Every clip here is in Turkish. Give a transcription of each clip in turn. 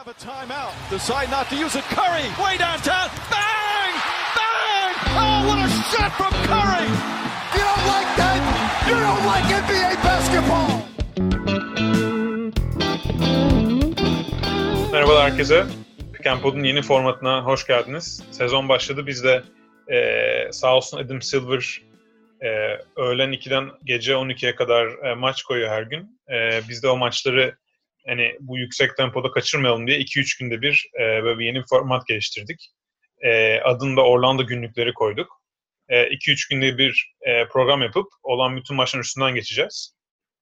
have a timeout. Decide not to use it. Curry, way downtown. Bang! Bang! Oh, what a shot from Curry! You don't like that? You don't like NBA basketball! Merhabalar herkese. Pick yeni formatına hoş geldiniz. Sezon başladı. Biz de e, sağ olsun Adam Silver e, öğlen 2'den gece 12'ye kadar e, maç koyuyor her gün. E, biz de o maçları hani bu yüksek tempoda kaçırmayalım diye 2-3 günde bir e, böyle bir yeni bir format geliştirdik. E, adını da Orlando günlükleri koyduk. 2-3 e, günde bir e, program yapıp olan bütün maçların üstünden geçeceğiz.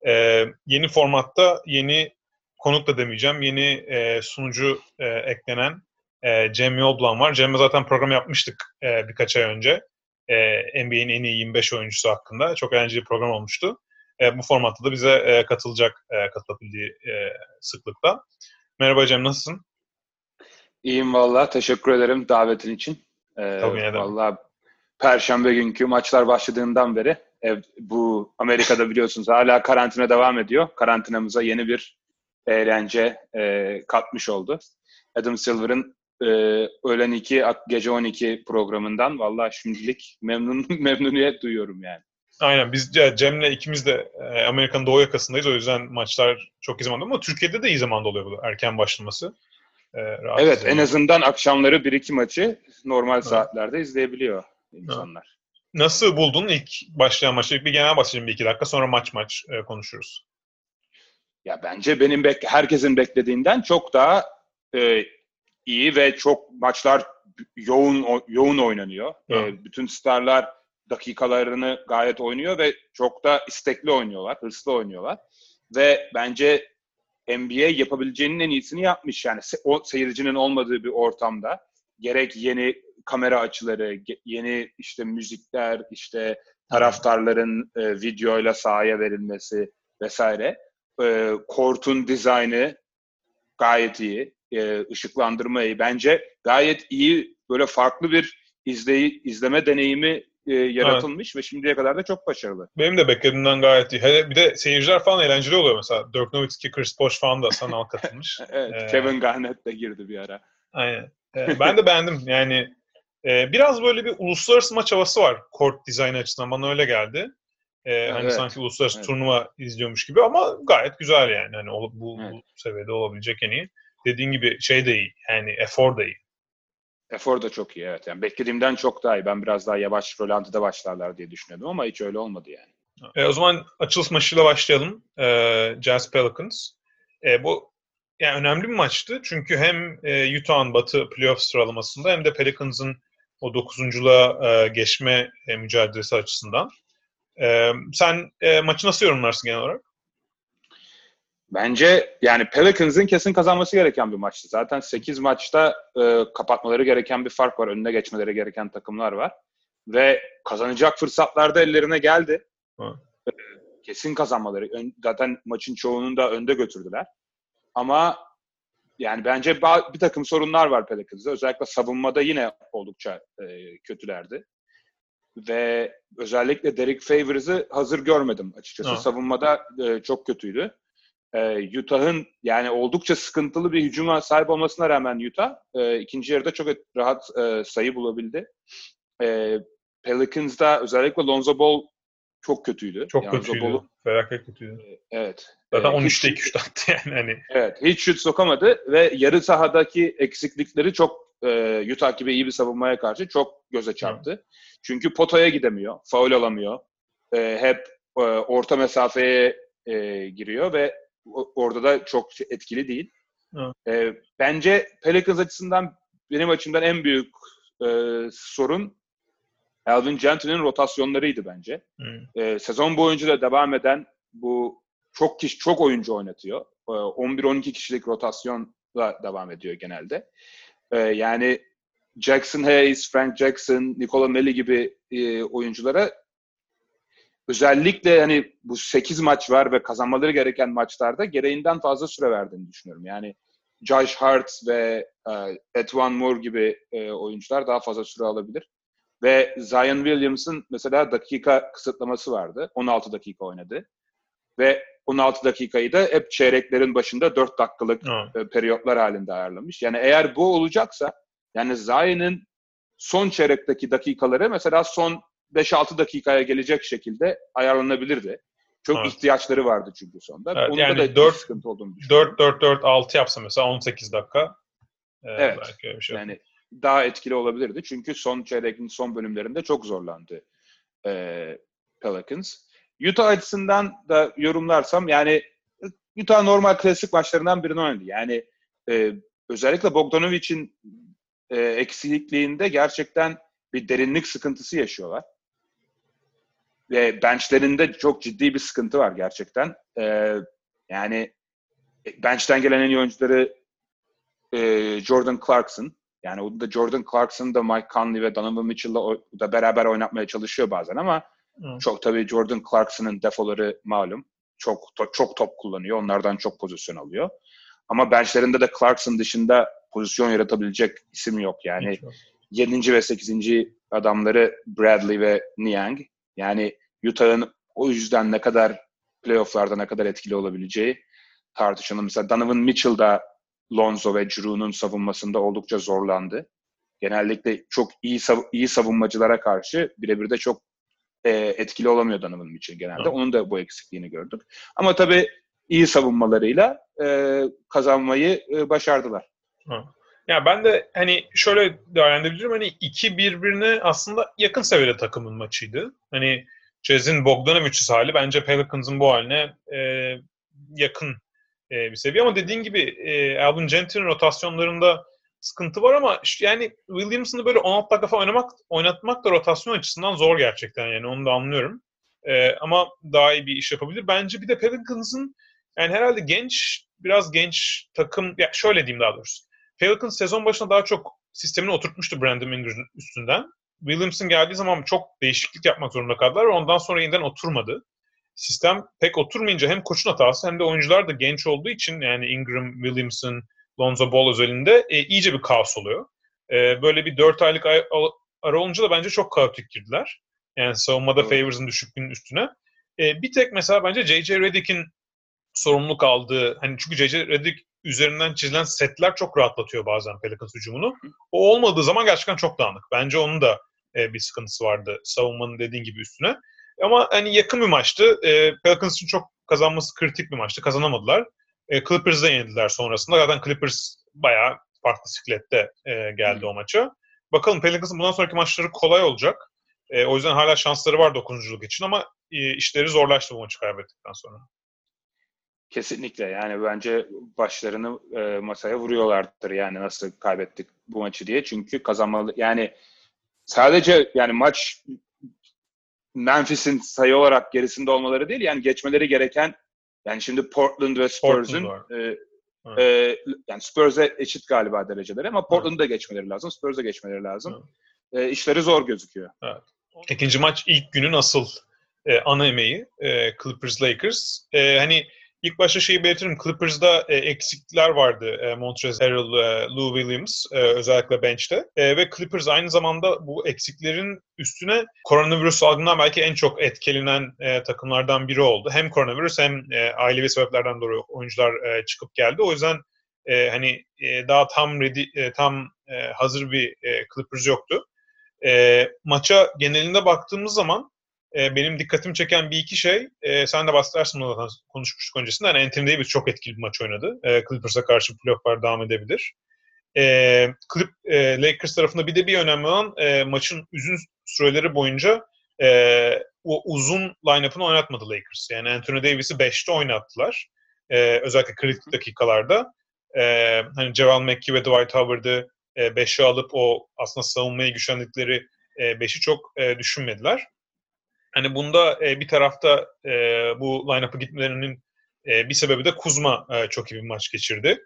E, yeni formatta yeni konuk da demeyeceğim. Yeni e, sunucu e, eklenen e, Cem Yolblan var. Cem'le zaten program yapmıştık e, birkaç ay önce. E, NBA'in en iyi 25 oyuncusu hakkında. Çok eğlenceli bir program olmuştu. E, bu formatta da bize e, katılacak e, katılabildiği e, sıklıkta. Merhaba Cem, nasılsın? İyiyim valla. Teşekkür ederim davetin için. Ee, Tabii neden. Valla Perşembe günkü maçlar başladığından beri ev, bu Amerika'da biliyorsunuz hala karantina devam ediyor. Karantinamıza yeni bir eğlence e, katmış oldu. Adam Silver'ın e, öğlen 2, gece 12 programından valla şimdilik memnun memnuniyet duyuyorum yani. Aynen biz Cem'le ikimiz de e, Amerika'nın doğu yakasındayız. O yüzden maçlar çok iyi zamanda ama Türkiye'de de iyi zamanda oluyor bu erken başlaması. E, evet en azından akşamları bir iki maçı normal evet. saatlerde izleyebiliyor insanlar. Evet. Nasıl buldun ilk başlayan maçı? Bir genel bahsedeyim bir iki dakika sonra maç maç e, konuşuruz. Ya bence benim bek herkesin beklediğinden çok daha e, iyi ve çok maçlar yoğun yoğun oynanıyor. E, bütün starlar dakikalarını gayet oynuyor ve çok da istekli oynuyorlar, hırslı oynuyorlar. Ve bence NBA yapabileceğinin en iyisini yapmış yani o seyircinin olmadığı bir ortamda gerek yeni kamera açıları, yeni işte müzikler, işte taraftarların e, videoyla sahaya verilmesi vesaire. E, kortun dizaynı gayet iyi, e, ışıklandırma iyi. Bence gayet iyi böyle farklı bir izleyi, izleme deneyimi e, yaratılmış evet. ve şimdiye kadar da çok başarılı. Benim de beklediğimden gayet iyi. Hele bir de seyirciler falan eğlenceli oluyor mesela. Dirk Nowitzki, Chris Bosh falan da sanal katılmış. evet, ee, Kevin Garnett de girdi bir ara. Aynen. Ee, ben de beğendim. Yani e, biraz böyle bir uluslararası maç havası var court dizaynı açısından. Bana öyle geldi. Ee, hani evet. sanki uluslararası evet. turnuva izliyormuş gibi ama gayet güzel yani. Hani bu, evet. bu seviyede olabilecek en iyi. Dediğin gibi şey de iyi. Yani efor da iyi. Efor da çok iyi evet. Yani beklediğimden çok daha iyi. Ben biraz daha yavaş rolantıda başlarlar diye düşünüyordum ama hiç öyle olmadı yani. E, o zaman açılış maçıyla başlayalım. E, Jazz Pelicans. E, bu yani önemli bir maçtı. Çünkü hem e, Utah'ın batı playoff sıralamasında hem de Pelicans'ın o dokuzunculuğa e, geçme e, mücadelesi açısından. E, sen e, maçı nasıl yorumlarsın genel olarak? Bence yani Pelicans'ın kesin kazanması gereken bir maçtı. Zaten 8 maçta e, kapatmaları gereken bir fark var. Önüne geçmeleri gereken takımlar var. Ve kazanacak fırsatlar da ellerine geldi. E, kesin kazanmaları. Ön, zaten maçın çoğunun da önde götürdüler. Ama yani bence bir takım sorunlar var Pelicans'da. Özellikle savunmada yine oldukça e, kötülerdi. Ve özellikle Derek Favors'ı hazır görmedim açıkçası. Hı. Savunmada e, çok kötüydü e, Utah'ın yani oldukça sıkıntılı bir hücuma sahip olmasına rağmen Utah e, ikinci yarıda çok rahat e, sayı bulabildi. E, Pelicans'da özellikle Lonzo Ball çok kötüydü. Çok yani kötüydü. Ball'u, Felaket kötüydü. E, evet. Zaten 13'te 2 şut attı yani. Hani. Evet. Hiç şut sokamadı ve yarı sahadaki eksiklikleri çok e, Utah gibi iyi bir savunmaya karşı çok göze çarptı. Hı. Çünkü potaya gidemiyor. Faul alamıyor. E, hep e, orta mesafeye e, giriyor ve orada da çok etkili değil. E, bence Pelicans açısından benim açımdan en büyük e, sorun Alvin Gentry'nin rotasyonlarıydı bence. E, sezon boyunca da devam eden bu çok kişi çok oyuncu oynatıyor. E, 11-12 kişilik rotasyonla devam ediyor genelde. E, yani Jackson Hayes, Frank Jackson, Nikola Melli gibi e, oyunculara özellikle hani bu 8 maç var ve kazanmaları gereken maçlarda gereğinden fazla süre verdiğini düşünüyorum. Yani Josh Hart ve e, Etwan Moore gibi e, oyuncular daha fazla süre alabilir. Ve Zion Williams'ın mesela dakika kısıtlaması vardı. 16 dakika oynadı. Ve 16 dakikayı da hep çeyreklerin başında 4 dakikalık e, periyotlar halinde ayarlamış. Yani eğer bu olacaksa yani Zion'ın son çeyrekteki dakikaları mesela son 5-6 dakikaya gelecek şekilde ayarlanabilirdi. Çok Evet. ihtiyaçları vardı çünkü sonda. Evet, Onda yani da dört- bir sıkıntı olduğunu düşünüyorum. 4-4-4-6 yapsa mesela 18 dakika. Ee, Evet. Belki öyle bir şey. Yani daha etkili olabilirdi. Çünkü son çeyrekin son bölümlerinde çok zorlandı e, Pelicans. Utah açısından da yorumlarsam yani Utah normal klasik maçlarından birini oynadı. Yani e, özellikle Bogdanovic'in e, eksikliğinde gerçekten bir derinlik sıkıntısı yaşıyorlar. Ve benchlerinde çok ciddi bir sıkıntı var gerçekten. E, yani e, bench'ten gelen en iyi oyuncuları e, Jordan Clarkson. Yani o da Jordan Clarkson da Mike Conley ve Donovan Mitchell'la da beraber oynatmaya çalışıyor bazen ama Hı. çok tabii Jordan Clarkson'ın defoları malum. Çok to- çok top kullanıyor. Onlardan çok pozisyon alıyor. Ama benchlerinde de Clarkson dışında pozisyon yaratabilecek isim yok. Yani Hiç yok. 7. ve 8. adamları Bradley ve Niang. Yani Utah'ın o yüzden ne kadar playofflarda ne kadar etkili olabileceği tartışılır. Mesela Donovan Mitchell da Lonzo ve Drew'nun savunmasında oldukça zorlandı. Genellikle çok iyi sav- iyi savunmacılara karşı birebir de çok e, etkili olamıyor Donovan Mitchell genelde. Evet. Onun da bu eksikliğini gördük. Ama tabii iyi savunmalarıyla e, kazanmayı e, başardılar. Ya ben de hani şöyle değerlendirebilirim. Hani iki birbirine aslında yakın seviyede takımın maçıydı. Hani Jazz'in Bogdanovic'siz hali bence Pelicans'ın bu haline e, yakın e, bir seviye. Ama dediğin gibi e, Alvin Gentry'nin rotasyonlarında sıkıntı var ama yani Williamson'ı böyle 16 dakika falan oynamak, oynatmak da rotasyon açısından zor gerçekten yani onu da anlıyorum. E, ama daha iyi bir iş yapabilir. Bence bir de Pelicans'ın yani herhalde genç, biraz genç takım, ya şöyle diyeyim daha doğrusu. Pelicans sezon başında daha çok sistemini oturtmuştu Brandon Ingram'ın üstünden. Williamson geldiği zaman çok değişiklik yapmak zorunda kaldılar ve ondan sonra yeniden oturmadı. Sistem pek oturmayınca hem koçun hatası hem de oyuncular da genç olduğu için yani Ingram, Williamson, Lonzo Ball özelinde e, iyice bir kaos oluyor. E, böyle bir 4 aylık ay, ara olunca da bence çok kaotik girdiler. Yani savunmada Evet. Favors'ın düşüklüğünün üstüne. E, bir tek mesela bence J.J. Redick'in sorumluluk aldığı, hani çünkü J.J. Redick üzerinden çizilen setler çok rahatlatıyor bazen Pelicans hücumunu. O olmadığı zaman gerçekten çok dağınık. Bence onun da e, bir sıkıntısı vardı savunmanın dediğin gibi üstüne. Ama hani yakın bir maçtı. E, Pelicans için çok kazanması kritik bir maçtı. Kazanamadılar. E, Clippers'da yenildiler sonrasında. Zaten Clippers bayağı farklı siklette e, geldi o maça. Bakalım Pelicans'ın bundan sonraki maçları kolay olacak. E, o yüzden hala şansları var dokuzunculuk için ama e, işleri zorlaştı bu maçı kaybettikten sonra. Kesinlikle yani bence başlarını e, masaya vuruyorlardır yani nasıl kaybettik bu maçı diye. Çünkü kazanmalı yani sadece yani maç Memphis'in sayı olarak gerisinde olmaları değil yani geçmeleri gereken yani şimdi Portland ve Spurs'un Portland e, Evet. e, yani Spurs'e eşit galiba dereceleri ama Portland'da geçmeleri lazım. Spurs'e geçmeleri lazım. E, işleri zor gözüküyor. İkinci maç ilk günün asıl e, ana emeği e, Clippers-Lakers. E, hani ilk başta şeyi belirtirim. Clippers'da e, eksikler vardı. E, Montrezl Harrell, e, Lou Williams e, özellikle bench'te. E, ve Clippers aynı zamanda bu eksiklerin üstüne koronavirüs salgından belki en çok etkilenen e, takımlardan biri oldu. Hem koronavirüs hem e, ailevi sebeplerden dolayı oyuncular e, çıkıp geldi. O yüzden e, hani e, daha tam ready, e, tam e, hazır bir e, Clippers yoktu. E, maça genelinde baktığımız zaman e, benim dikkatimi çeken bir iki şey, e, sen de bahsedersin zaten konuşmuştuk öncesinde. Yani Anthony Davis çok etkili bir maç oynadı. E, Clippers'a karşı playofflar devam edebilir. E, Clip, e, Lakers tarafında bir de bir önemli olan e, maçın uzun süreleri boyunca e, o uzun line-up'ını oynatmadı Lakers. Yani Anthony Davis'i 5'te oynattılar. E, özellikle kritik dakikalarda. E, hani Javal McKee ve Dwight Howard'ı 5'e alıp o aslında savunmayı güçlendikleri 5'i çok e, düşünmediler. Hani bunda e, bir tarafta e, bu line-up'a gitmelerinin e, bir sebebi de Kuzma e, çok iyi bir maç geçirdi.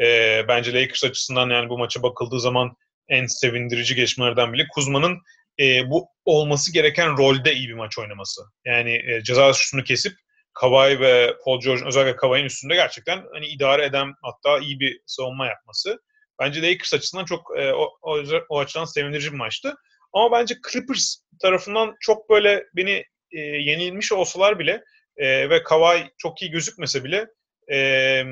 E, bence Lakers açısından yani bu maça bakıldığı zaman en sevindirici gelişmelerden biri Kuzma'nın e, bu olması gereken rolde iyi bir maç oynaması. Yani e, ceza şutunu kesip Kawhi ve Paul George'un özellikle Kawhi'nin üstünde gerçekten hani idare eden hatta iyi bir savunma yapması. Bence Lakers açısından çok e, o, o, o açıdan sevindirici bir maçtı. Ama bence Clippers tarafından çok böyle beni e, yenilmiş olsalar bile E, ve Kawhi çok iyi gözükmese bile e,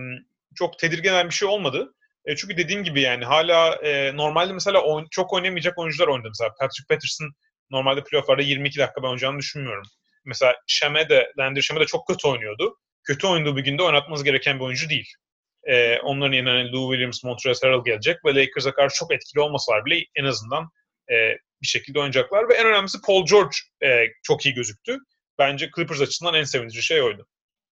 çok tedirgin bir şey olmadı. E, çünkü dediğim gibi yani hala e, normalde mesela oyn- çok oynamayacak oyuncular oynadı. Mesela Patrick Patterson normalde playofflarda 22 dakika ben oynayacağını düşünmüyorum. Mesela Şeme de, Landry Şeme de çok kötü oynuyordu. Kötü oynadığı bir günde oynatmanız gereken bir oyuncu değil. E, onların yerine hani Lou Williams, Montrezl Harrell gelecek ve Lakers'a karşı çok etkili olmasalar bile en azından e, bir şekilde oynayacaklar. Ve en önemlisi Paul George e, çok iyi gözüktü. Bence Clippers açısından en sevindirici şey oydu.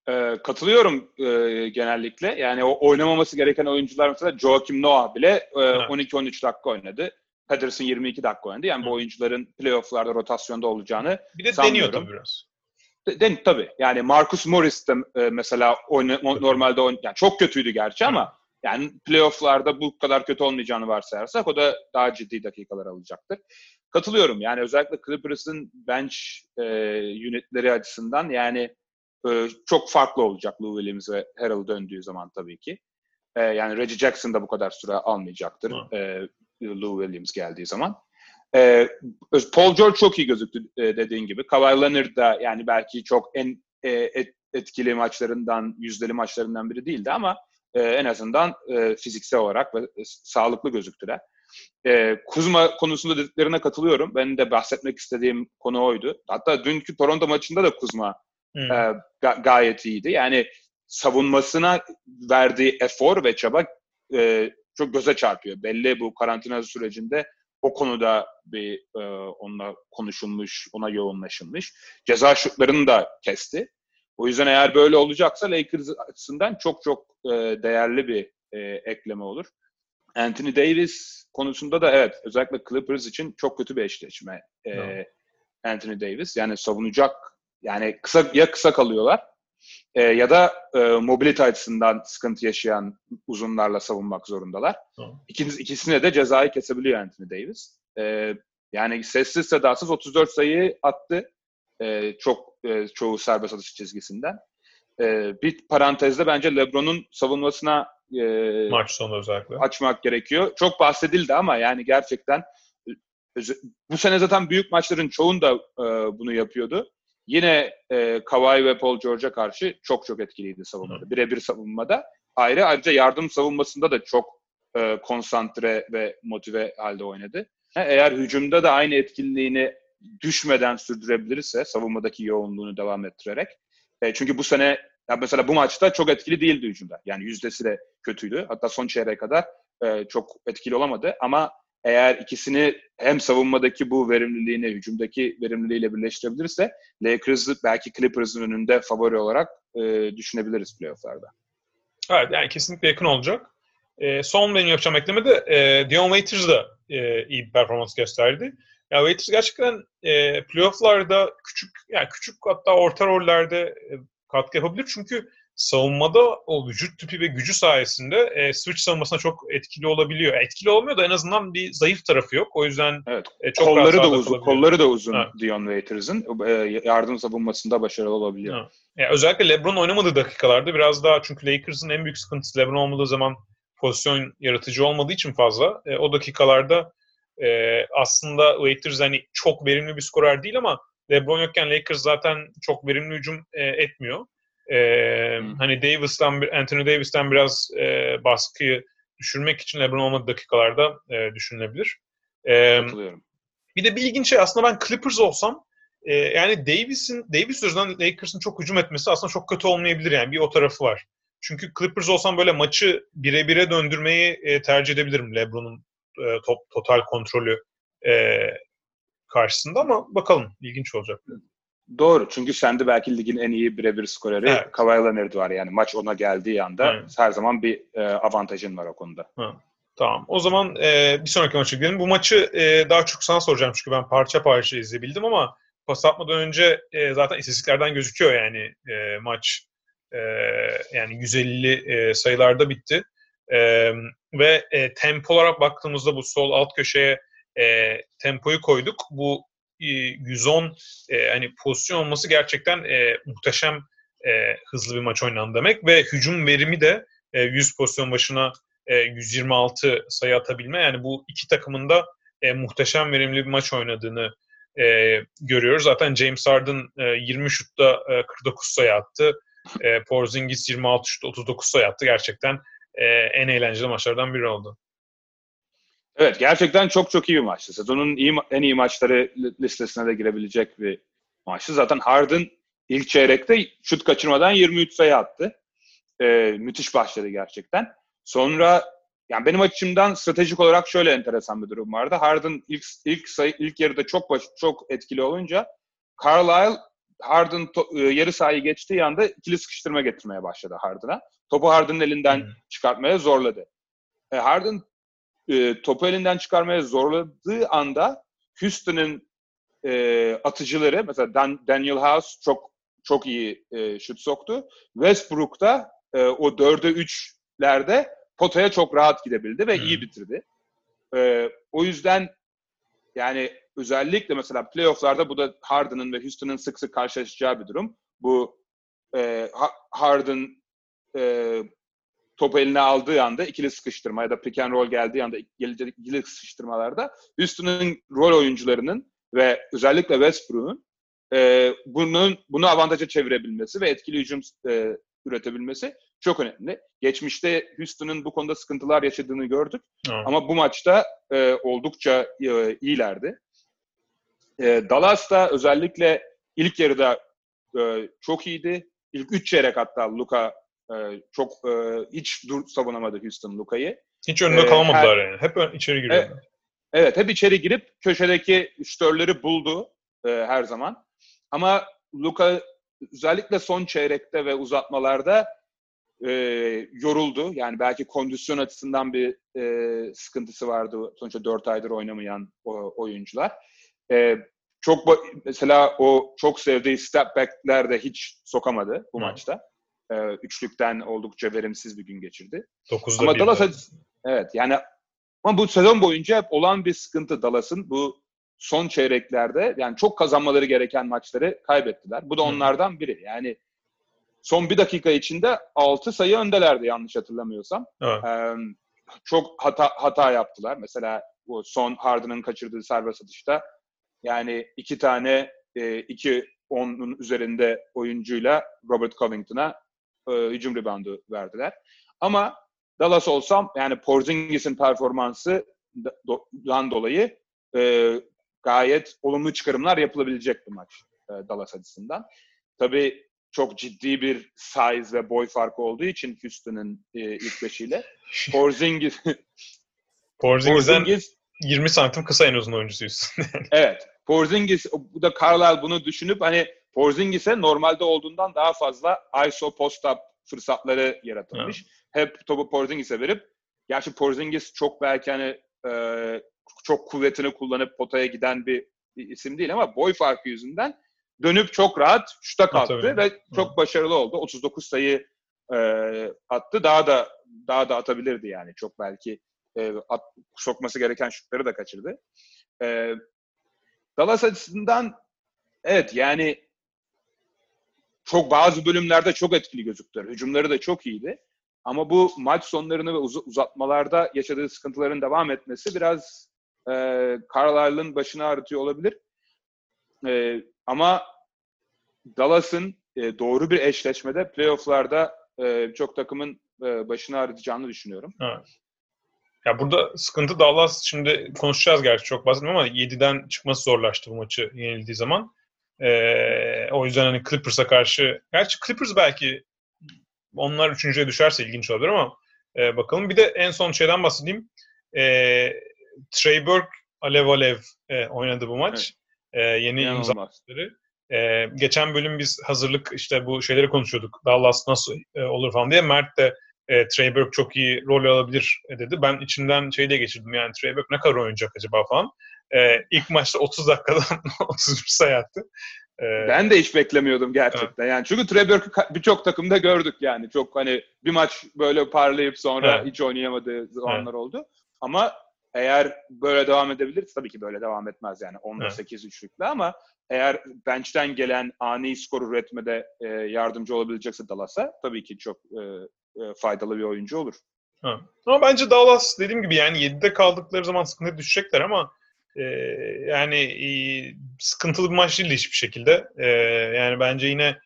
Ee, katılıyorum e, genellikle. Yani o oynamaması gereken oyuncular mesela Joakim Noah bile e, 12-13 dakika oynadı. Patterson 22 dakika oynadı. Yani Hı. bu oyuncuların playofflarda rotasyonda olacağını Bir de Sanmıyorum. deniyor tabii biraz. de, de- tabii. Yani Marcus Morris de e, mesela oyna, o- normalde oyn- yani çok kötüydü gerçi ama yani playofflarda bu kadar kötü olmayacağını varsayarsak o da daha ciddi dakikalar alacaktır. Katılıyorum. Yani özellikle Clippers'ın bench e, unitleri açısından yani e, çok farklı olacak Lou Williams ve Harrell döndüğü zaman tabii ki. E, yani Reggie Jackson da bu kadar süre almayacaktır e, Lou Williams geldiği zaman. E, Paul George çok iyi gözüktü e, dediğin gibi. Kawhi Leonard da yani belki çok en e, et- etkili maçlarından, yüzdeli maçlarından biri değildi ama e, en azından e, fiziksel olarak ve e, sağlıklı gözüktüler. E, Kuzma konusunda dediklerine katılıyorum. Ben de bahsetmek istediğim konu oydu. Hatta dünkü Toronto maçında da Kuzma Hı. e, ga- gayet iyiydi. Yani savunmasına verdiği efor ve çaba e, çok göze çarpıyor. Belli bu karantina sürecinde o konuda bir e, onunla konuşulmuş, ona yoğunlaşılmış. Ceza şutlarını da kesti. O yüzden eğer böyle olacaksa Lakers açısından çok çok e, değerli bir e, ekleme olur. Anthony Davis konusunda da evet özellikle Clippers için çok kötü bir eşleşme. E. Anthony Davis yani savunacak yani kısa ya kısa kalıyorlar e, ya da e, mobilite açısından sıkıntı yaşayan uzunlarla savunmak zorundalar. Tamam. İkiniz, ikisine de cezayı kesebiliyor Anthony Davis. E, yani sessiz sedasız 34 sayı attı. E, çok e, çoğu serbest atış çizgisinden. E, bir parantezde bence LeBron'un savunmasına e, Maç sonu özellikle. açmak gerekiyor. Çok bahsedildi ama yani gerçekten e, bu sene zaten büyük maçların çoğunda e, bunu yapıyordu. Yine e, Kawhi ve Paul George'a karşı çok çok etkiliydi savunmada. Birebir savunmada. Ayrı ayrıca yardım savunmasında da çok e, konsantre ve motive halde oynadı. Ha, Eğer hücumda da aynı etkinliğini düşmeden sürdürebilirse savunmadaki yoğunluğunu devam ettirerek. E, çünkü bu sene ya mesela bu maçta çok etkili değildi hücumda. Yani yüzdesi de kötüydü. Hatta son çeyreğe kadar e, çok etkili olamadı. Ama eğer ikisini hem savunmadaki bu verimliliğini, hücumdaki verimliliğiyle birleştirebilirse Lakers'ı belki Clippers'ın önünde favori olarak e, düşünebiliriz playoff'larda. Evet yani kesinlikle yakın olacak. E, son benim yapacağım ekleme de e, Dion Waiters da e, iyi bir performans gösterdi. Ya Waiters gerçekten e, playoff'larda küçük yani küçük hatta orta rollerde e, katkı yapabilir. Çünkü savunmada o vücut tipi ve gücü sayesinde e, switch savunmasına çok etkili olabiliyor. Etkili olmuyor da en azından bir zayıf tarafı yok. O yüzden Evet. e, çok kolları da uzun, kolları da uzun Evet. Dion Waiters'ın. E, yardım savunmasında başarılı olabiliyor. Ya özellikle LeBron oynamadığı dakikalarda biraz daha çünkü Lakers'ın en büyük sıkıntısı LeBron olmadığı zaman pozisyon yaratıcı olmadığı için fazla e, o dakikalarda e, aslında Waiters hani çok verimli bir skorer değil ama LeBron yokken Lakers zaten çok verimli hücum e, etmiyor. E, Hmm. Hani Davis'ten bir- Anthony Davis'ten biraz e, baskıyı düşürmek için LeBron olmadığı dakikalarda e, düşünülebilir. E, Katılıyorum. bir de bir ilginç şey aslında ben Clippers olsam e, yani Davis'in Davis yüzünden Lakers'ın çok hücum etmesi aslında çok kötü olmayabilir yani bir o tarafı var. Çünkü Clippers olsam böyle maçı bire bire döndürmeyi e, tercih edebilirim LeBron'un e, top total kontrolü e, karşısında ama bakalım ilginç olacak. Doğru. Çünkü sende belki ligin en iyi birebir skoreri Evet. Kawhi Leonard var. Yani maç ona geldiği anda Aynen. her zaman bir e, avantajın var o konuda. Tamam. O zaman e, bir sonraki maça gidelim. Bu maçı e, daha çok sana soracağım çünkü ben parça parça izleyebildim ama pas atmadan önce e, zaten istatistiklerden gözüküyor yani e, maç e, yani 150 e, sayılarda bitti. E, ve e, tempo olarak baktığımızda bu sol alt köşeye e, tempoyu koyduk. Bu e, 110 e, hani pozisyon olması gerçekten e, muhteşem e, hızlı bir maç oynandı demek ve hücum verimi de e, 100 pozisyon başına e, 126 sayı atabilme. Yani bu iki takımın da e, muhteşem verimli bir maç oynadığını e, görüyoruz. Zaten James Harden e, 20 şutta e, 49 sayı attı. E, Porzingis 26 şutta 39 sayı attı. Gerçekten e, en eğlenceli maçlardan biri oldu. Evet gerçekten çok çok iyi bir maçtı. Sezonun iyi, en iyi maçları listesine de girebilecek bir maçtı. Zaten Harden ilk çeyrekte şut kaçırmadan 23 sayı attı. Ee, müthiş başladı gerçekten. Sonra yani benim açımdan stratejik olarak şöyle enteresan bir durum vardı. Harden ilk ilk sayı ilk yarıda çok baş, çok etkili olunca Carlisle Harden to, e, yarı sahayı geçtiği anda ikili sıkıştırma getirmeye başladı Harden'a. Topu Harden'ın elinden hmm. çıkartmaya zorladı. E, Harden e, topu elinden çıkarmaya zorladığı anda Houston'ın e, atıcıları mesela Dan, Daniel House çok çok iyi e, şut soktu. Westbrook da e, o 4'e 3'lerde potaya çok rahat gidebildi ve hmm. iyi bitirdi. E, o yüzden yani özellikle mesela playofflarda bu da Harden'ın ve Houston'ın sık sık karşılaşacağı bir durum. Bu e, Harden e, topu eline aldığı anda ikili sıkıştırma ya da pick and roll geldiği anda ikili sıkıştırmalarda Houston'ın rol oyuncularının ve özellikle Westbrook'un e, bunun bunu avantaja çevirebilmesi ve etkili hücum e, üretebilmesi çok önemli. Geçmişte Houston'ın bu konuda sıkıntılar yaşadığını gördük. Evet. Ama bu maçta e, oldukça e, iyilerdi. E, Dallas da özellikle ilk yarıda e, çok iyiydi. İlk üç çeyrek hatta Luka e, çok e, hiç dur savunamadı Houston Luka'yı. Hiç önünde e, kalmadılar her, yani. Hep içeri giriyorlar. Evet, evet, hep içeri girip köşedeki şütörleri buldu e, her zaman. Ama Luka özellikle son çeyrekte ve uzatmalarda e, yoruldu. Yani belki kondisyon açısından bir e, sıkıntısı vardı. Sonuçta 4 aydır oynamayan o, oyuncular. E, çok mesela o çok sevdiği step back'ler de hiç sokamadı bu Hı. maçta. E, üçlükten oldukça verimsiz bir gün geçirdi. 9'da ama Dallas evet yani ama bu sezon boyunca hep olan bir sıkıntı Dallas'ın bu son çeyreklerde yani çok kazanmaları gereken maçları kaybettiler. Bu da onlardan biri. Yani son bir dakika içinde 6 sayı öndelerdi yanlış hatırlamıyorsam. Evet. Ee, çok hata hata yaptılar. Mesela bu son Harden'ın kaçırdığı serbest atışta yani iki tane e, iki onun üzerinde oyuncuyla Robert Covington'a e, hücum reboundu verdiler. Ama Dallas olsam yani Porzingis'in performansından dolayı e, gayet olumlu çıkarımlar yapılabilecek bir maç e, Dallas açısından. Tabii çok ciddi bir size ve boy farkı olduğu için Houston'ın e, ilk beşiyle Porzingis Porzingis'den Porzingis, 20 santim kısa en uzun oyuncusuyuz. evet. Porzingis bu da Carlisle bunu düşünüp hani Porzingis'e normalde olduğundan daha fazla ISO post-up fırsatları yaratılmış. Evet. Hep topu Porzingis'e verip gerçi Porzingis çok belki hani e, çok kuvvetini kullanıp potaya giden bir, bir isim değil ama boy farkı yüzünden dönüp çok rahat şuta kalktı ve çok Hı. başarılı oldu. 39 sayı e, attı. Daha da daha da atabilirdi yani. Çok belki e, at, sokması gereken şutları da kaçırdı. E, Dallas açısından evet yani çok bazı bölümlerde çok etkili gözüktüler. Hücumları da çok iyiydi. Ama bu maç sonlarını ve uz- uzatmalarda yaşadığı sıkıntıların devam etmesi biraz e, Carlisle'ın başını ağrıtıyor olabilir. E, ama Dallas'ın e, doğru bir eşleşmede playofflarda e, çok takımın e, başını ağrıtacağını düşünüyorum. Evet. Ya burada sıkıntı Dallas şimdi konuşacağız gerçi çok basit ama 7'den çıkması zorlaştı bu maçı yenildiği zaman. Ee, o yüzden hani Clippers'a karşı gerçi Clippers belki onlar üçüncüye düşerse ilginç olabilir ama e, bakalım. Bir de en son şeyden bahsedeyim. E, Trey Burke Alev Alev e, oynadı bu maç. Evet. E, yeni imzaları. E, geçen bölüm biz hazırlık işte bu şeyleri konuşuyorduk. Dallas nasıl e, olur falan diye. Mert de e, Trey Burke çok iyi rol alabilir e, dedi. Ben içimden şey de geçirdim yani Trey Burke ne kadar oynayacak acaba falan. E, ilk maçta 30 dakikadan 31 sayı attı. E, ben de hiç beklemiyordum gerçekten. Evet. Yani çünkü Trey Burke'ü birçok takımda gördük yani. Çok hani bir maç böyle parlayıp sonra evet. hiç oynayamadığı zamanlar evet. oldu. Ama eğer böyle devam edebilir, tabii ki böyle devam etmez yani 10'da evet. 8 üçlükle ama eğer bench'ten gelen ani skor üretmede e, yardımcı olabilecekse Dallas'a tabii ki çok e, e, faydalı bir oyuncu olur. Ha. Ama bence Dallas dediğim gibi yani 7'de kaldıkları zaman sıkıntı düşecekler ama e, yani e, sıkıntılı bir maç değildi hiçbir şekilde. E, yani bence yine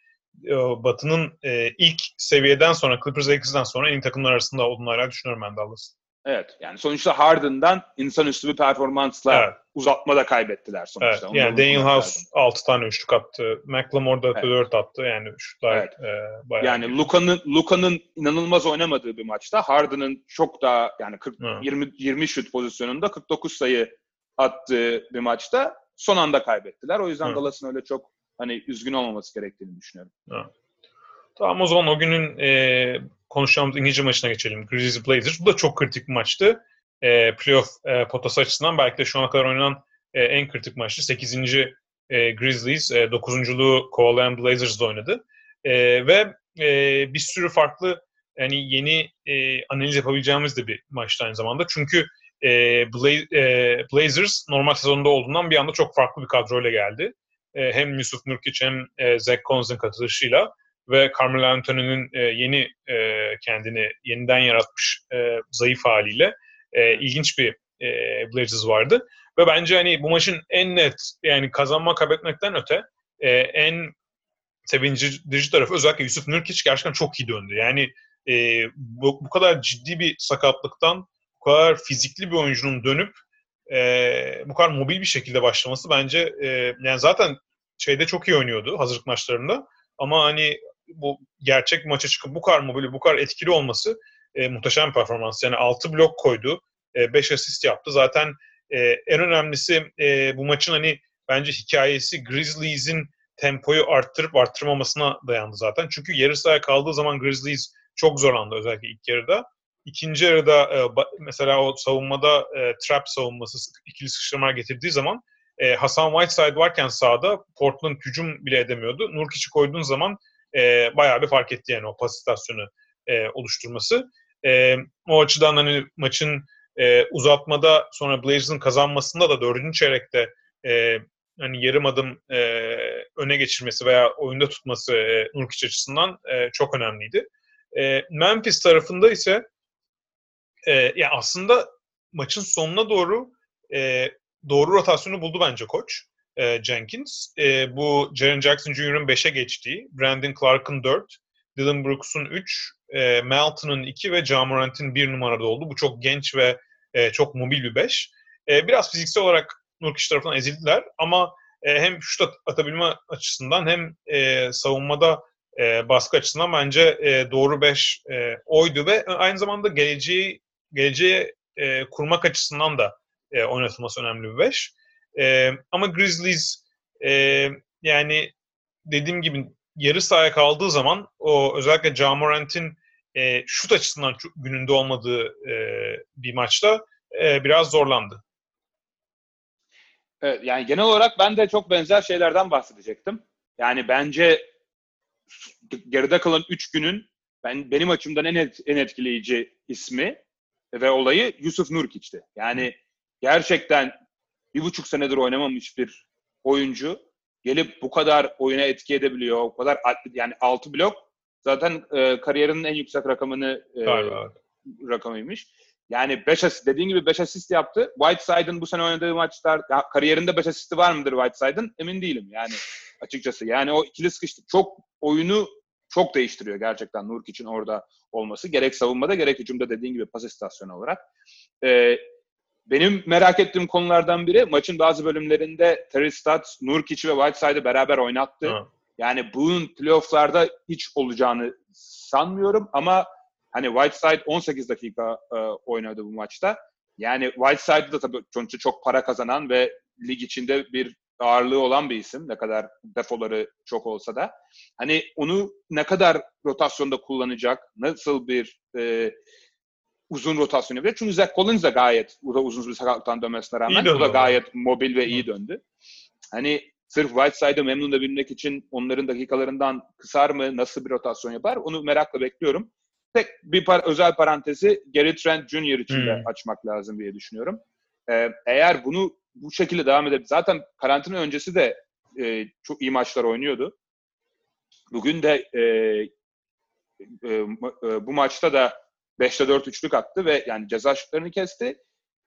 e, Batı'nın e, ilk seviyeden sonra Clippers Lakers'dan sonra en iyi takımlar arasında olduğunu hala düşünüyorum ben Dallas'ın. Evet. Yani sonuçta Harden'dan insanüstü bir performansla evet. uzatma da kaybettiler sonuçta. Evet. yani Daniel House 6 tane üçlük attı. McLemore da evet. 4 attı. Yani şutlar evet. e, bayağı Yani Luka'nın Luka'nın inanılmaz oynamadığı bir maçta Harden'ın çok daha yani 40 evet. 20 20 şut pozisyonunda 49 sayı attığı bir maçta son anda kaybettiler. O yüzden evet. Dallas'ın öyle çok hani üzgün olmaması gerektiğini düşünüyorum. Evet. Tamam o zaman o günün e, konuşacağımız İngilizce maçına geçelim. Grizzlies Blazers. Bu da çok kritik bir maçtı. E, playoff e, potası açısından belki de şu ana kadar oynanan e, en kritik maçtı. 8. E, Grizzlies e, 9.luğu kovalayan Blazers'da oynadı. E, ve e, bir sürü farklı yani yeni e, analiz yapabileceğimiz de bir maçtı aynı zamanda. Çünkü e, Bla- e, Blazers normal sezonda olduğundan bir anda çok farklı bir kadroyla geldi. E, hem Yusuf Nurkic hem e, Zach Collins'in katılışıyla ve Carmelo Anthony'nin e, yeni e, kendini yeniden yaratmış e, zayıf haliyle e, ilginç bir e, Blazers vardı. Ve bence hani bu maçın en net yani kazanma kaybetmekten öte e, en sevindirici tarafı özellikle Yusuf Nurkic gerçekten çok iyi döndü. Yani e, bu, bu kadar ciddi bir sakatlıktan bu kadar fizikli bir oyuncunun dönüp e, bu kadar mobil bir şekilde başlaması bence e, yani zaten şeyde çok iyi oynuyordu hazırlık maçlarında ama hani bu gerçek maça çıkıp bu kadar mobil, bu kadar etkili olması e, muhteşem performans. Yani 6 blok koydu, 5 e, asist yaptı. Zaten e, en önemlisi e, bu maçın hani bence hikayesi Grizzlies'in tempoyu arttırıp arttırmamasına dayandı zaten. Çünkü yarı sahaya kaldığı zaman Grizzlies çok zorlandı özellikle ilk yarıda. İkinci yarıda e, mesela o savunmada e, trap savunması ikili sıkıştırmalar getirdiği zaman e, Hasan Whiteside varken sahada Portland hücum bile edemiyordu. Nurkic'i koyduğun zaman e, bayağı bir fark etti yani o pas istasyonu e, oluşturması. E, o açıdan hani maçın e, uzatmada sonra Blazers'ın kazanmasında da dördüncü çeyrekte e, hani yarım adım e, öne geçirmesi veya oyunda tutması e, Nurkic açısından e, çok önemliydi. E, Memphis tarafında ise e, ya aslında maçın sonuna doğru e, doğru rotasyonu buldu bence koç e, Jenkins. E, bu Jaren Jackson Jr.'ın 5'e geçtiği, Brandon Clark'ın 4, Dylan Brooks'un 3, e, Melton'un 2 ve Jamorant'in 1 numarada oldu. Bu çok genç ve e, çok mobil bir 5. E, biraz fiziksel olarak Nurkic tarafından ezildiler ama e, hem şut atabilme açısından hem e, savunmada e, baskı açısından bence e, doğru 5 e, oydu ve aynı zamanda geleceği geleceğe e, kurmak açısından da e, oynatılması önemli bir 5. E, ama Grizzlies e, yani dediğim gibi yarı sahaya kaldığı zaman o özellikle Jamorant'in e, şut açısından gününde olmadığı e, bir maçta e, biraz zorlandı. Evet, yani genel olarak ben de çok benzer şeylerden bahsedecektim. Yani bence geride kalan 3 günün ben benim açımdan en et, en etkileyici ismi ve olayı Yusuf Nurkic'ti. Yani gerçekten bir buçuk senedir oynamamış bir oyuncu gelip bu kadar oyuna etki edebiliyor. O kadar yani altı blok zaten e, kariyerinin en yüksek rakamını e, rakamıymış. Yani 5 asist dediğin gibi 5 asist yaptı. Whiteside'ın bu sene oynadığı maçlar ya, kariyerinde 5 asisti var mıdır Whiteside'ın? Emin değilim yani açıkçası. Yani o ikili sıkıştık. Çok oyunu çok değiştiriyor gerçekten Nurk için orada olması. Gerek savunmada gerek hücumda dediğin gibi pas istasyonu olarak. Ee, benim merak ettiğim konulardan biri maçın bazı bölümlerinde Terry Stotts, Nurkic ve Whiteside'ı beraber oynattı. Ha. Yani bunun playofflarda hiç olacağını sanmıyorum ama hani Whiteside 18 dakika e, oynadı bu maçta. Yani Whiteside da tabii sonuçta çok para kazanan ve lig içinde bir ağırlığı olan bir isim. Ne kadar defoları çok olsa da. Hani onu ne kadar rotasyonda kullanacak, nasıl bir e, uzun rotasyon yapıyor. Çünkü Zach Collins de gayet burada uzun bir sakatlıktan dönmesine rağmen o da gayet mobil ve iyi döndü. Hani sırf Whiteside'ı memnun edebilmek için onların dakikalarından kısar mı, nasıl bir rotasyon yapar onu merakla bekliyorum. Tek bir par özel parantezi Gary Trent Jr. için de hmm. açmak lazım diye düşünüyorum. Ee, eğer bunu bu şekilde devam edip zaten karantina öncesi de e, çok iyi maçlar oynuyordu. Bugün de e, e, e, bu maçta da 5'te 4 üçlük attı ve yani ceza şutlarını kesti.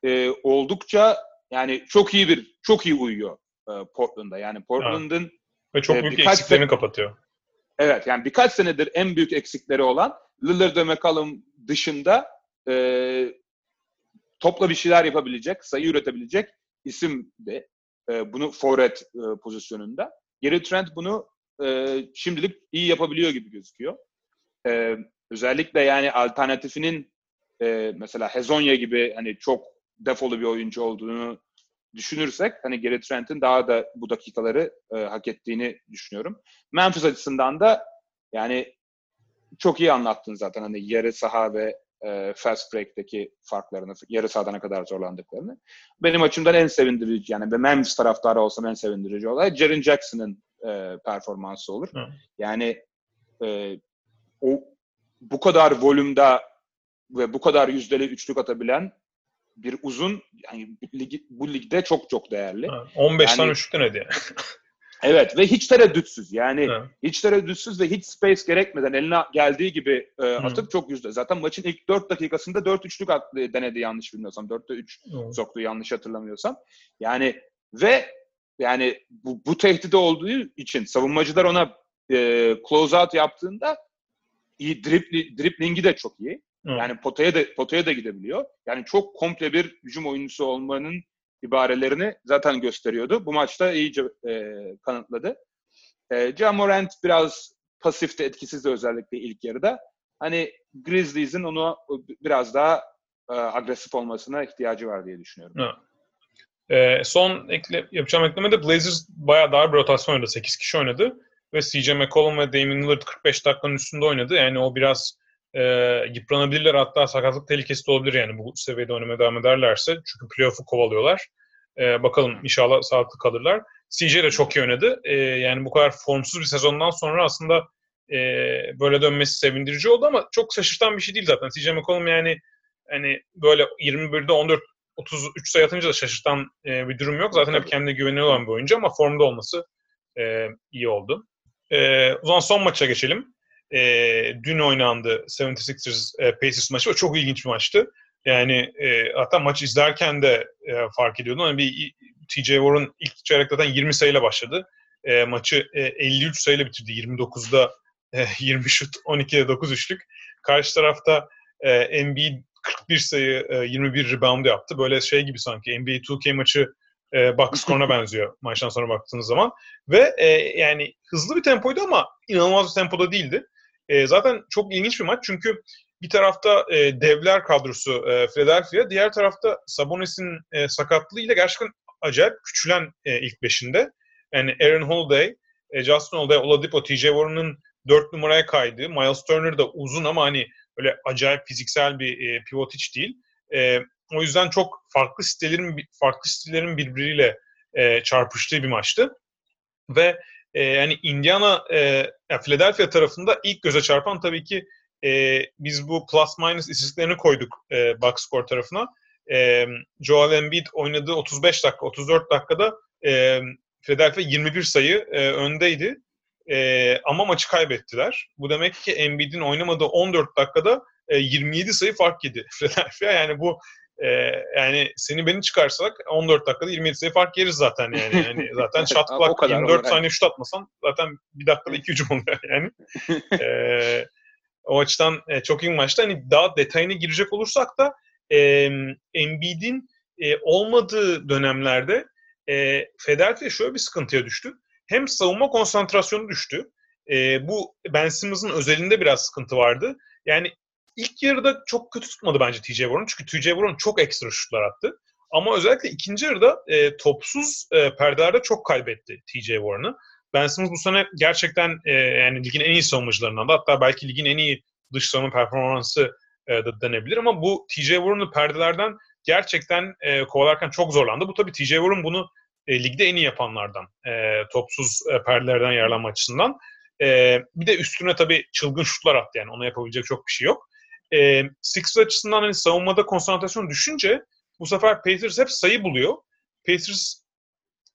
E, oldukça yani çok iyi bir çok iyi uyuyor e, Portland'a. Yani Portland'ın ve çok e, büyük eksiklerini se- kapatıyor. evet yani birkaç senedir en büyük eksikleri olan Lillard ve McCollum dışında e, topla bir şeyler yapabilecek, sayı üretebilecek isim de e, bunu forvet e, pozisyonunda. Gary Trent bunu e, şimdilik iyi yapabiliyor gibi gözüküyor. E, özellikle yani alternatifinin e, mesela Hezonya gibi hani çok defolu bir oyuncu olduğunu düşünürsek hani Gary Trent'in daha da bu dakikaları e, hak ettiğini düşünüyorum. Memphis açısından da yani çok iyi anlattın zaten hani yarı saha ve e, fast break'teki farklarını, yarı sahadan ne kadar zorlandıklarını. Benim açımdan en sevindirici yani ve Memphis taraftarı olsam en sevindirici olay Jaren Jackson'ın e, performansı olur. Hı. Yani e, o bu kadar volümda ve bu kadar yüzdeli üçlük atabilen bir uzun yani bu, ligi, bu ligde çok çok değerli. Ha, 15 Yani- tane üçlük denedi yani. Evet ve hiç tereddütsüz yani Ha. hiç tereddütsüz ve hiç space gerekmeden eline geldiği gibi e, Hı. atıp çok yüzde. Zaten maçın ilk 4 dakikasında 4 üçlük attı, denedi yanlış bilmiyorsam. 4'te 3 Evet. soktu yanlış hatırlamıyorsam. Yani ve yani bu, bu tehdidi olduğu için savunmacılar ona e, close out yaptığında iyi dripli, driplingi de çok iyi. Hı. Yani potaya da potaya da gidebiliyor. Yani çok komple bir hücum oyuncusu olmanın ibarelerini zaten gösteriyordu. Bu maçta iyice e, kanıtladı. E, Ja Morant biraz pasifte, etkisiz de özellikle ilk yarıda. Hani Grizzlies'in onu biraz daha e, agresif olmasına ihtiyacı var diye düşünüyorum. Evet. Ee, son ekle, yapacağım eklemede Blazers bayağı dar bir rotasyon oynadı. 8 kişi oynadı. Ve CJ McCollum ve Damian Lillard 45 dakikanın üstünde oynadı. Yani o biraz e, yıpranabilirler. Hatta sakatlık tehlikesi de olabilir yani bu seviyede oynamaya devam ederlerse. Çünkü playoff'u kovalıyorlar. E, bakalım inşallah sağlıklı kalırlar. CJ de çok iyi oynadı. E, yani bu kadar formsuz bir sezondan sonra aslında e, böyle dönmesi sevindirici oldu ama çok şaşırtan bir şey değil zaten. CJ McCollum yani hani böyle 21'de 14 33 sayı atınca da şaşırtan e, bir durum yok. Zaten hep kendine güveniyor olan bir oyuncu ama formda olması e, iyi oldu. E, o son maça geçelim. E, dün oynandı 76ers e, Pacers maçı ve çok ilginç bir maçtı. Yani e, hatta maç izlerken de e, fark ediyordum. Hani bir TJ Warren ilk çeyrekte zaten 20 sayıyla başladı. E, maçı e, 53 sayıyla bitirdi. 29'da e, 20 şut, 12'de 9 üçlük. Karşı tarafta e, Embiid 41 sayı, e, 21 rebound yaptı. Böyle şey gibi sanki NBA 2K maçı e, box score'una benziyor maçtan sonra baktığınız zaman. Ve e, yani hızlı bir tempoydu ama inanılmaz bir tempoda değildi. E, zaten çok ilginç bir maç çünkü bir tarafta e, devler kadrosu e, Philadelphia, diğer tarafta Sabonis'in e, sakatlığıyla gerçekten acayip küçülen e, ilk beşinde. Yani Aaron Holiday, e, Justin Holiday, Oladipo, TJ Warren'ın 4 numaraya kaydığı, Miles Turner da uzun ama hani öyle acayip fiziksel bir e, pivot hiç değil. E, o yüzden çok farklı stillerin farklı stillerin birbiriyle e, çarpıştığı bir maçtı. Ve e, yani Indiana, e, Philadelphia tarafında ilk göze çarpan tabii ki e, biz bu plus minus istatistiklerini koyduk e, box score tarafına. E, Joel Embiid oynadığı 35 dakika, 34 dakikada e, Philadelphia 21 sayı e, öndeydi. E, ama maçı kaybettiler. Bu demek ki Embiid'in oynamadığı 14 dakikada e, 27 sayı fark yedi Philadelphia. Yani bu e, yani seni beni çıkarsak 14 dakikada 27 sayı fark yeriz zaten yani. yani zaten O clock kadar 24 olur, saniye şut atmasan zaten bir dakikada iki hücum oluyor yani. e, o açıdan e, çok iyi bir maçtı. Hani daha detayına girecek olursak da e, Embiid'in e, olmadığı dönemlerde e, Philadelphia şöyle bir sıkıntıya düştü. Hem savunma konsantrasyonu düştü. E, bu Ben Simmons'ın özelinde biraz sıkıntı vardı. Yani ilk yarıda çok kötü tutmadı bence TJ Warren. Çünkü TJ Warren çok ekstra şutlar attı. Ama özellikle ikinci yarıda e, topsuz e, perdelerde çok kaybetti TJ Warren'ı. Ben Simmons bu sene gerçekten e, yani ligin en iyi savunmacılarından da hatta belki ligin en iyi dış savunma performansı e, da denebilir ama bu TJ Warren'ı perdelerden gerçekten e, kovalarken çok zorlandı. Bu tabii TJ Warren bunu e, ligde en iyi yapanlardan. E, topsuz e, perdelerden yararlanma açısından. E, bir de üstüne tabii çılgın şutlar attı yani. Ona yapabilecek çok bir şey yok. E, Sixers açısından hani savunmada konsantrasyon düşünce bu sefer Pacers hep sayı buluyor. Pacers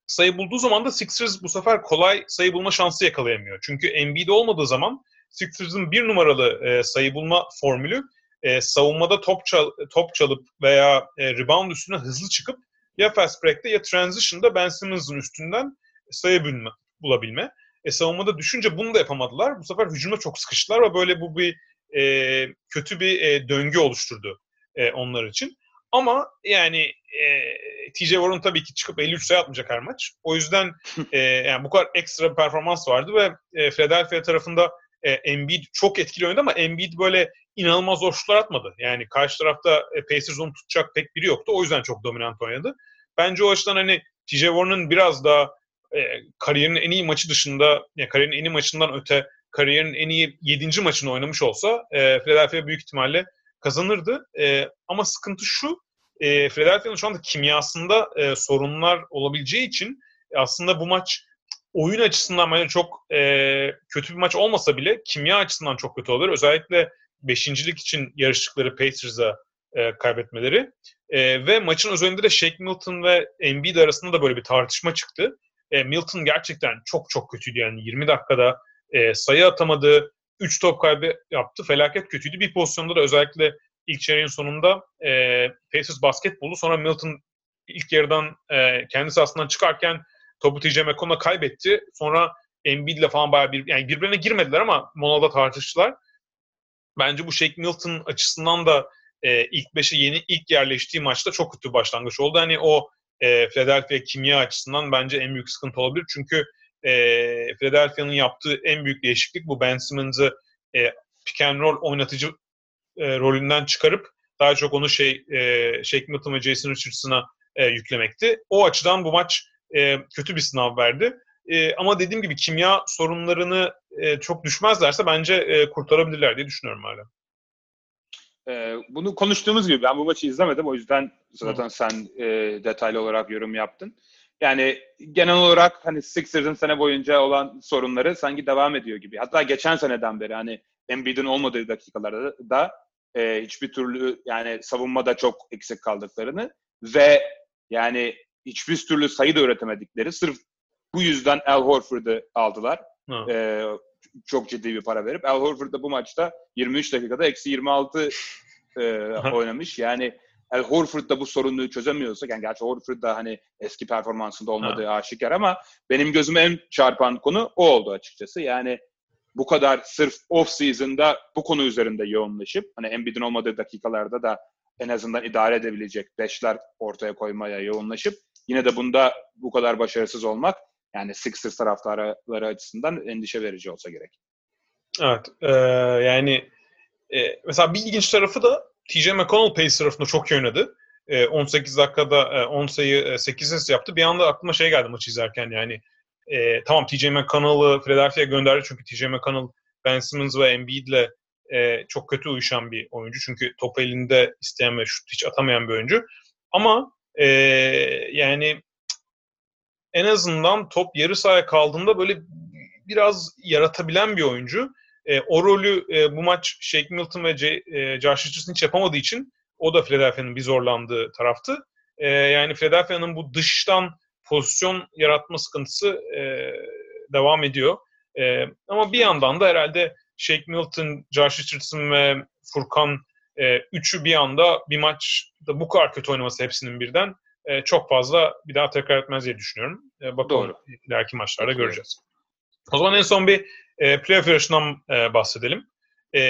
sayı bulduğu zaman da Sixers bu sefer kolay sayı bulma şansı yakalayamıyor. Çünkü Embiid olmadığı zaman Sixers'ın bir numaralı e, sayı bulma formülü e, savunmada top çal, top çalıp veya e, rebound üstüne hızlı çıkıp ya fast break'te ya transition'da Ben Simmons'ın üstünden sayı bulma, bulabilme. E, savunmada düşünce bunu da yapamadılar. Bu sefer hücumda çok sıkıştılar ve böyle bu bir e, kötü bir e, döngü oluşturdu e, onlar için. Ama yani e, TJ Warren tabii ki çıkıp 53 sayı atmayacak her maç. O yüzden e, yani bu kadar ekstra bir performans vardı ve e, Philadelphia tarafında e, Embiid çok etkili oynadı ama Embiid böyle inanılmaz zor şutlar atmadı. Yani karşı tarafta e, Pacers onu tutacak pek biri yoktu. O yüzden çok dominant oynadı. Bence o açıdan hani TJ Warren'ın biraz daha e, kariyerinin en iyi maçı dışında, yani kariyerinin en iyi maçından öte kariyerinin en iyi 7. maçını oynamış olsa e, Philadelphia büyük ihtimalle kazanırdı. E, ama sıkıntı şu, e, Philadelphia'nın şu anda kimyasında e, sorunlar olabileceği için aslında bu maç oyun açısından bence çok e, kötü bir maç olmasa bile kimya açısından çok kötü olur. Özellikle beşincilik için yarıştıkları Pacers'a e, kaybetmeleri. E, ve maçın özelinde de Shake Milton ve Embiid arasında da böyle bir tartışma çıktı. E, Milton gerçekten çok çok kötüydü yani 20 dakikada e, sayı atamadı, 3 top kaybı yaptı, felaket kötüydü. Bir pozisyonda da özellikle ilk çeyreğin sonunda e, Pacers basketbolu sonra Milton ilk yarıdan e, kendi sahasından çıkarken topu TJ McConnell'a kaybetti. Sonra Embiid'le falan bayağı bir, yani birbirine girmediler ama molada tartıştılar. Bence bu Shake Milton açısından da e, ilk beşe yeni ilk yerleştiği maçta çok kötü başlangıç oldu. Hani o e, Philadelphia kimya açısından bence en büyük sıkıntı olabilir. Çünkü e, Philadelphia'nın yaptığı en büyük değişiklik bu Ben Simmons'ı e, pick and roll oynatıcı e, rolünden çıkarıp daha çok onu şey e, Shake Milton ve Jason Richardson'a e, yüklemekti. O açıdan bu maç e, kötü bir sınav verdi. E, ama dediğim gibi kimya sorunlarını e, çok düşmezlerse bence e, kurtarabilirler diye düşünüyorum hala. Ee, bunu konuştuğumuz gibi ben bu maçı izlemedim o yüzden zaten Hı. sen e, detaylı olarak yorum yaptın. Yani genel olarak hani Sixers'ın sene boyunca olan sorunları sanki devam ediyor gibi. Hatta geçen seneden beri hani Embiid'in olmadığı dakikalarda da e, hiçbir türlü yani savunmada çok eksik kaldıklarını ve yani hiçbir türlü sayı da üretemedikleri sırf bu yüzden Al Horford'u aldılar. E, çok ciddi bir para verip. Al Horford da bu maçta 23 dakikada eksi 26 e, oynamış. Yani Al Horford da bu sorunu çözemiyorsa, yani gerçi Horford da hani eski performansında olmadığı ha. aşikar ama benim gözüme en çarpan konu o oldu açıkçası. Yani bu kadar sırf off season'da bu konu üzerinde yoğunlaşıp hani Embiid'in olmadığı dakikalarda da en azından idare edebilecek beşler ortaya koymaya yoğunlaşıp yine de bunda bu kadar başarısız olmak yani Sixers taraftarları açısından endişe verici olsa gerek. Evet. E, yani e, mesela bir ilginç tarafı da TJ McConnell pace tarafında çok iyi oynadı. E, 18 dakikada e, 10 sayı e, 8 asist yaptı. Bir anda aklıma şey geldi maçı izlerken yani e, tamam TJ McConnell'ı Philadelphia'ya gönderdi çünkü TJ McConnell Ben Simmons ve Embiid'le e, çok kötü uyuşan bir oyuncu. Çünkü top elinde isteyen ve şut hiç atamayan bir oyuncu. Ama e, yani en azından top yarı sahaya kaldığında böyle biraz yaratabilen bir oyuncu. E, o rolü e, bu maç Shake Milton ve C, e, Josh Richardson hiç yapamadığı için o da Philadelphia'nın bir zorlandığı taraftı. E, yani Philadelphia'nın bu dıştan pozisyon yaratma sıkıntısı e, devam ediyor. E, ama bir yandan da herhalde Shake Milton, Josh Richardson ve Furkan e, üçü bir anda bir maçta bu kadar kötü oynaması hepsinin birden e, çok fazla bir daha tekrar etmez diye düşünüyorum. E, bakalım Doğru. ileriki maçlarda Doğru. göreceğiz. O zaman en son bir e, playoff yarışından e, bahsedelim. E,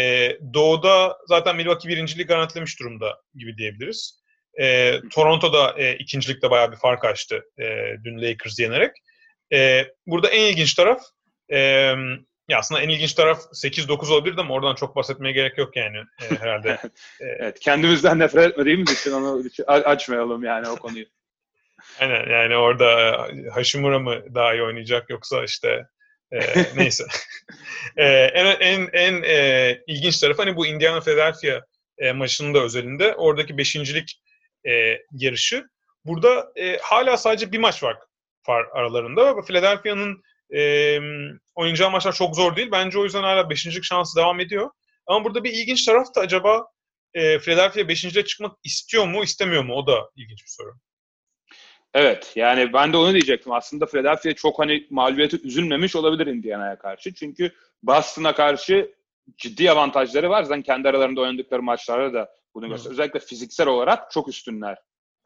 Doğu'da zaten Milwaukee birinciliği garantilemiş durumda gibi diyebiliriz. E, Toronto'da e, ikincilikte bayağı bir fark açtı e, dün Lakers yenerek. E, burada en ilginç taraf e, ya aslında en ilginç taraf 8-9 olabilirdi ama oradan çok bahsetmeye gerek yok yani e, herhalde. e, evet, kendimizden nefret etmediğimiz için onu açmayalım yani o konuyu. Aynen yani orada Hashimura mı daha iyi oynayacak yoksa işte e, neyse. e, en en, en e, ilginç tarafı hani bu Indiana Philadelphia e, maçının da özelinde oradaki beşincilik e, yarışı. Burada e, hala sadece bir maç var, var aralarında. Philadelphia'nın e, oynayacağı maçlar çok zor değil. Bence o yüzden hala beşincilik şansı devam ediyor. Ama burada bir ilginç taraf da acaba e, Philadelphia beşinciliğe çıkmak istiyor mu, istemiyor mu? O da ilginç bir soru. Evet yani ben de onu diyecektim. Aslında Philadelphia çok hani mağlubiyeti üzülmemiş olabilir Indiana'ya karşı. Çünkü Boston'a karşı ciddi avantajları var. Zaten kendi aralarında oynadıkları maçlarda da bunu gösteriyor. Özellikle fiziksel olarak çok üstünler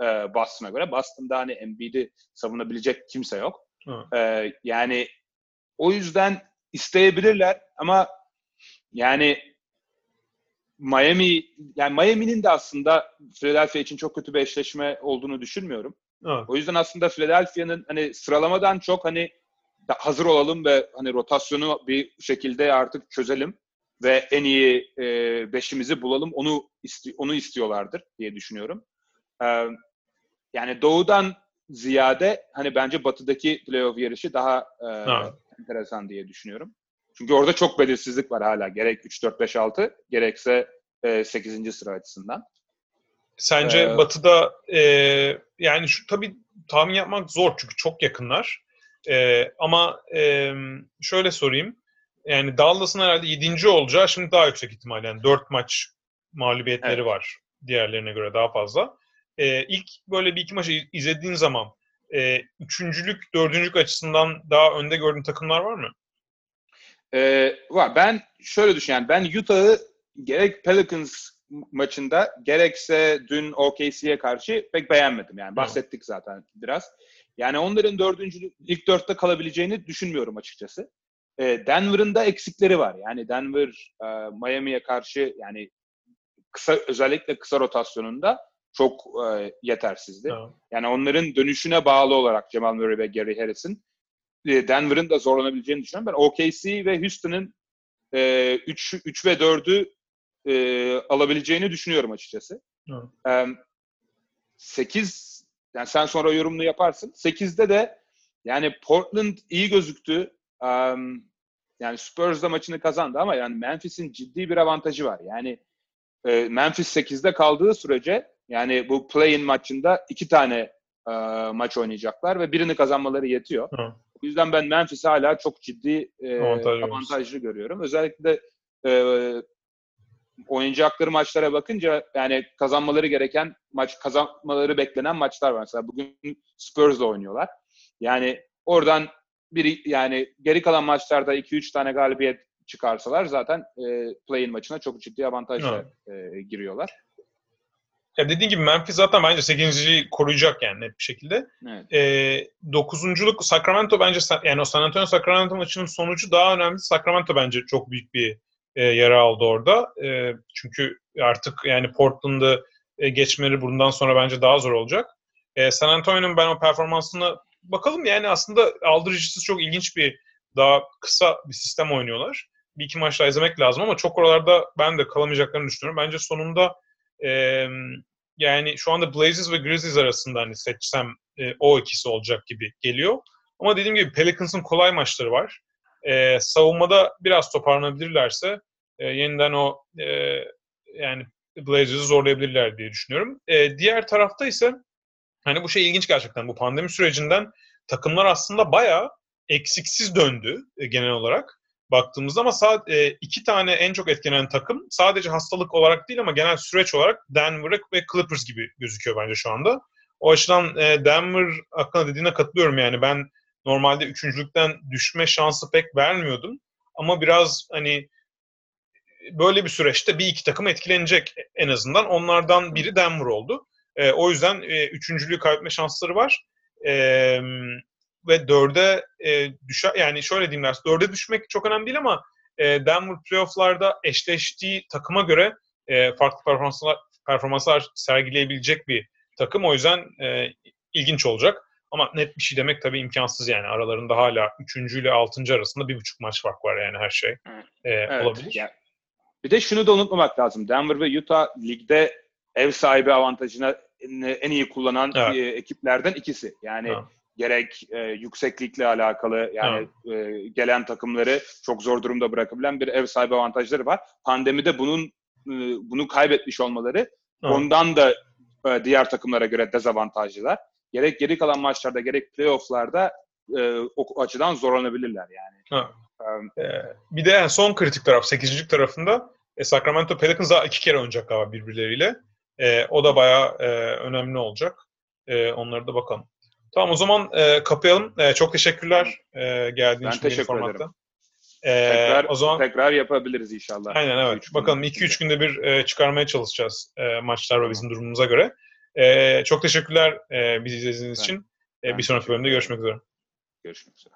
e, Boston'a göre. Boston'da hani Embiid'i savunabilecek kimse yok. Hı. E, yani o yüzden isteyebilirler ama yani Miami yani Miami'nin de aslında Philadelphia için çok kötü bir eşleşme olduğunu düşünmüyorum. Evet. O yüzden aslında Philadelphia'nın hani sıralamadan çok hani hazır olalım ve hani rotasyonu bir şekilde artık çözelim ve en iyi e, beşimizi bulalım onu isti- onu istiyorlardır diye düşünüyorum. Ee, yani doğudan ziyade hani bence batıdaki playoff yarışı daha e, Evet. enteresan diye düşünüyorum. Çünkü orada çok belirsizlik var hala. Gerek 3 4 5 6 gerekse e, 8. sıra açısından. Sence Ee, Batı'da e, yani şu tabii tahmin yapmak zor çünkü çok yakınlar. E, ama e, şöyle sorayım. Yani Dallas'ın herhalde 7. olacağı şimdi daha yüksek ihtimal. Yani 4 maç mağlubiyetleri Evet. var diğerlerine göre daha fazla. E, ilk böyle bir iki maçı izlediğin zaman e, üçüncülük, dördüncülük açısından daha önde gördüğün takımlar var mı? Ee, var. Ben şöyle düşünüyorum. Ben Utah'ı gerek Pelicans maçında gerekse dün OKC'ye karşı pek beğenmedim. Yani bahsettik zaten biraz. Yani onların dördüncü, ilk dörtte kalabileceğini düşünmüyorum açıkçası. Ee, Denver'ın da eksikleri var. Yani Denver e, Miami'ye karşı yani kısa özellikle kısa rotasyonunda çok e, yetersizdi. Evet. Yani onların dönüşüne bağlı olarak Jamal Murray ve Gary Harris'in e, Denver'ın da zorlanabileceğini düşünüyorum. Ben OKC ve Houston'ın 3 3 ve 4'ü e, alabileceğini düşünüyorum açıkçası. Evet. 8 yani sen sonra yorumunu yaparsın. 8'de de yani Portland iyi gözüktü. Em, yani Spurs da maçını kazandı ama yani Memphis'in ciddi bir avantajı var. Yani e, Memphis 8'de kaldığı sürece yani bu play-in maçında iki tane e, maç oynayacaklar ve birini kazanmaları yetiyor. Evet. O yüzden ben Memphis'i hala çok ciddi e, Avantajlı avantajlı görüyorum. Özellikle de e, oynayacakları maçlara bakınca yani kazanmaları gereken maç kazanmaları beklenen maçlar var. Mesela bugün Spurs'la oynuyorlar. Yani oradan bir yani geri kalan maçlarda 2-3 tane galibiyet çıkarsalar zaten e, play-in maçına çok ciddi avantajla e, giriyorlar. Ya dediğin gibi Memphis zaten bence 8.yi koruyacak yani net bir şekilde. Evet. E, dokuzunculuk Sacramento bence yani o San Antonio Sacramento maçının sonucu daha önemli. Sacramento bence çok büyük bir e, yara aldı orada. E, çünkü artık yani Portland'ı e, geçmeleri bundan sonra bence daha zor olacak. E, San Antonio'nun ben o performansına bakalım yani aslında aldırıcısı çok ilginç bir daha kısa bir sistem oynuyorlar. Bir iki maç izlemek lazım ama çok oralarda ben de kalamayacaklarını düşünüyorum. Bence sonunda e, yani şu anda Blazers ve Grizzlies arasında hani seçsem e, o ikisi olacak gibi geliyor. Ama dediğim gibi Pelicans'ın kolay maçları var. E, savunmada biraz toparlanabilirlerse e, yeniden o e, yani Blazers'ı zorlayabilirler diye düşünüyorum. E, diğer tarafta ise hani bu şey ilginç gerçekten. Bu pandemi sürecinden takımlar aslında bayağı eksiksiz döndü e, genel olarak baktığımızda ama sadece iki tane en çok etkilenen takım sadece hastalık olarak değil ama genel süreç olarak Denver ve Clippers gibi gözüküyor bence şu anda. O açıdan e, Denver hakkında dediğine katılıyorum yani ben normalde üçüncülükten düşme şansı pek vermiyordum. Ama biraz hani böyle bir süreçte bir iki takım etkilenecek en azından. Onlardan biri Denver oldu. E, o yüzden e, üçüncülüğü kaybetme şansları var. E, ve dörde e, düşer yani şöyle diyeyim ders dörde düşmek çok önemli değil ama e, Denver playofflarda eşleştiği takıma göre e, farklı performanslar performanslar sergileyebilecek bir takım. O yüzden e, ilginç olacak. Ama net bir şey demek tabii imkansız yani. Aralarında hala 3. ile 6. arasında bir buçuk maç fark var yani her şey e, Evet. olabilir. Ya, bir de şunu da unutmamak lazım. Denver ve Utah ligde ev sahibi avantajını en, iyi kullanan Evet. e, ekiplerden ikisi. Yani Evet. gerek e, yükseklikle alakalı yani e, gelen takımları çok zor durumda bırakabilen bir ev sahibi avantajları var. Pandemide bunun e, bunu kaybetmiş olmaları Evet. ondan da e, diğer takımlara göre dezavantajlılar. Gerek geri kalan maçlarda gerek playofflarda e, o açıdan zorlanabilirler yani. Ha. E, Ee, bir de yani son kritik taraf, 8. tarafında e, Sacramento Pelicans daha iki kere oynayacak galiba birbirleriyle. E, o da bayağı e, önemli olacak. E, onları da bakalım. Tamam o zaman e, kapayalım. E, çok teşekkürler e, geldiğin Ben için benim teşekkür formatta. ederim. E, tekrar o zaman tekrar yapabiliriz inşallah. aynen evet. Üç Bakalım içinde. 2-3 günde bir e, çıkarmaya çalışacağız e, maçlar ve bizim durumumuza göre. E, çok teşekkürler e, bizi izlediğiniz Ben- için. E, bir sonraki bölümde görüşmek üzere. Görüşmek üzere.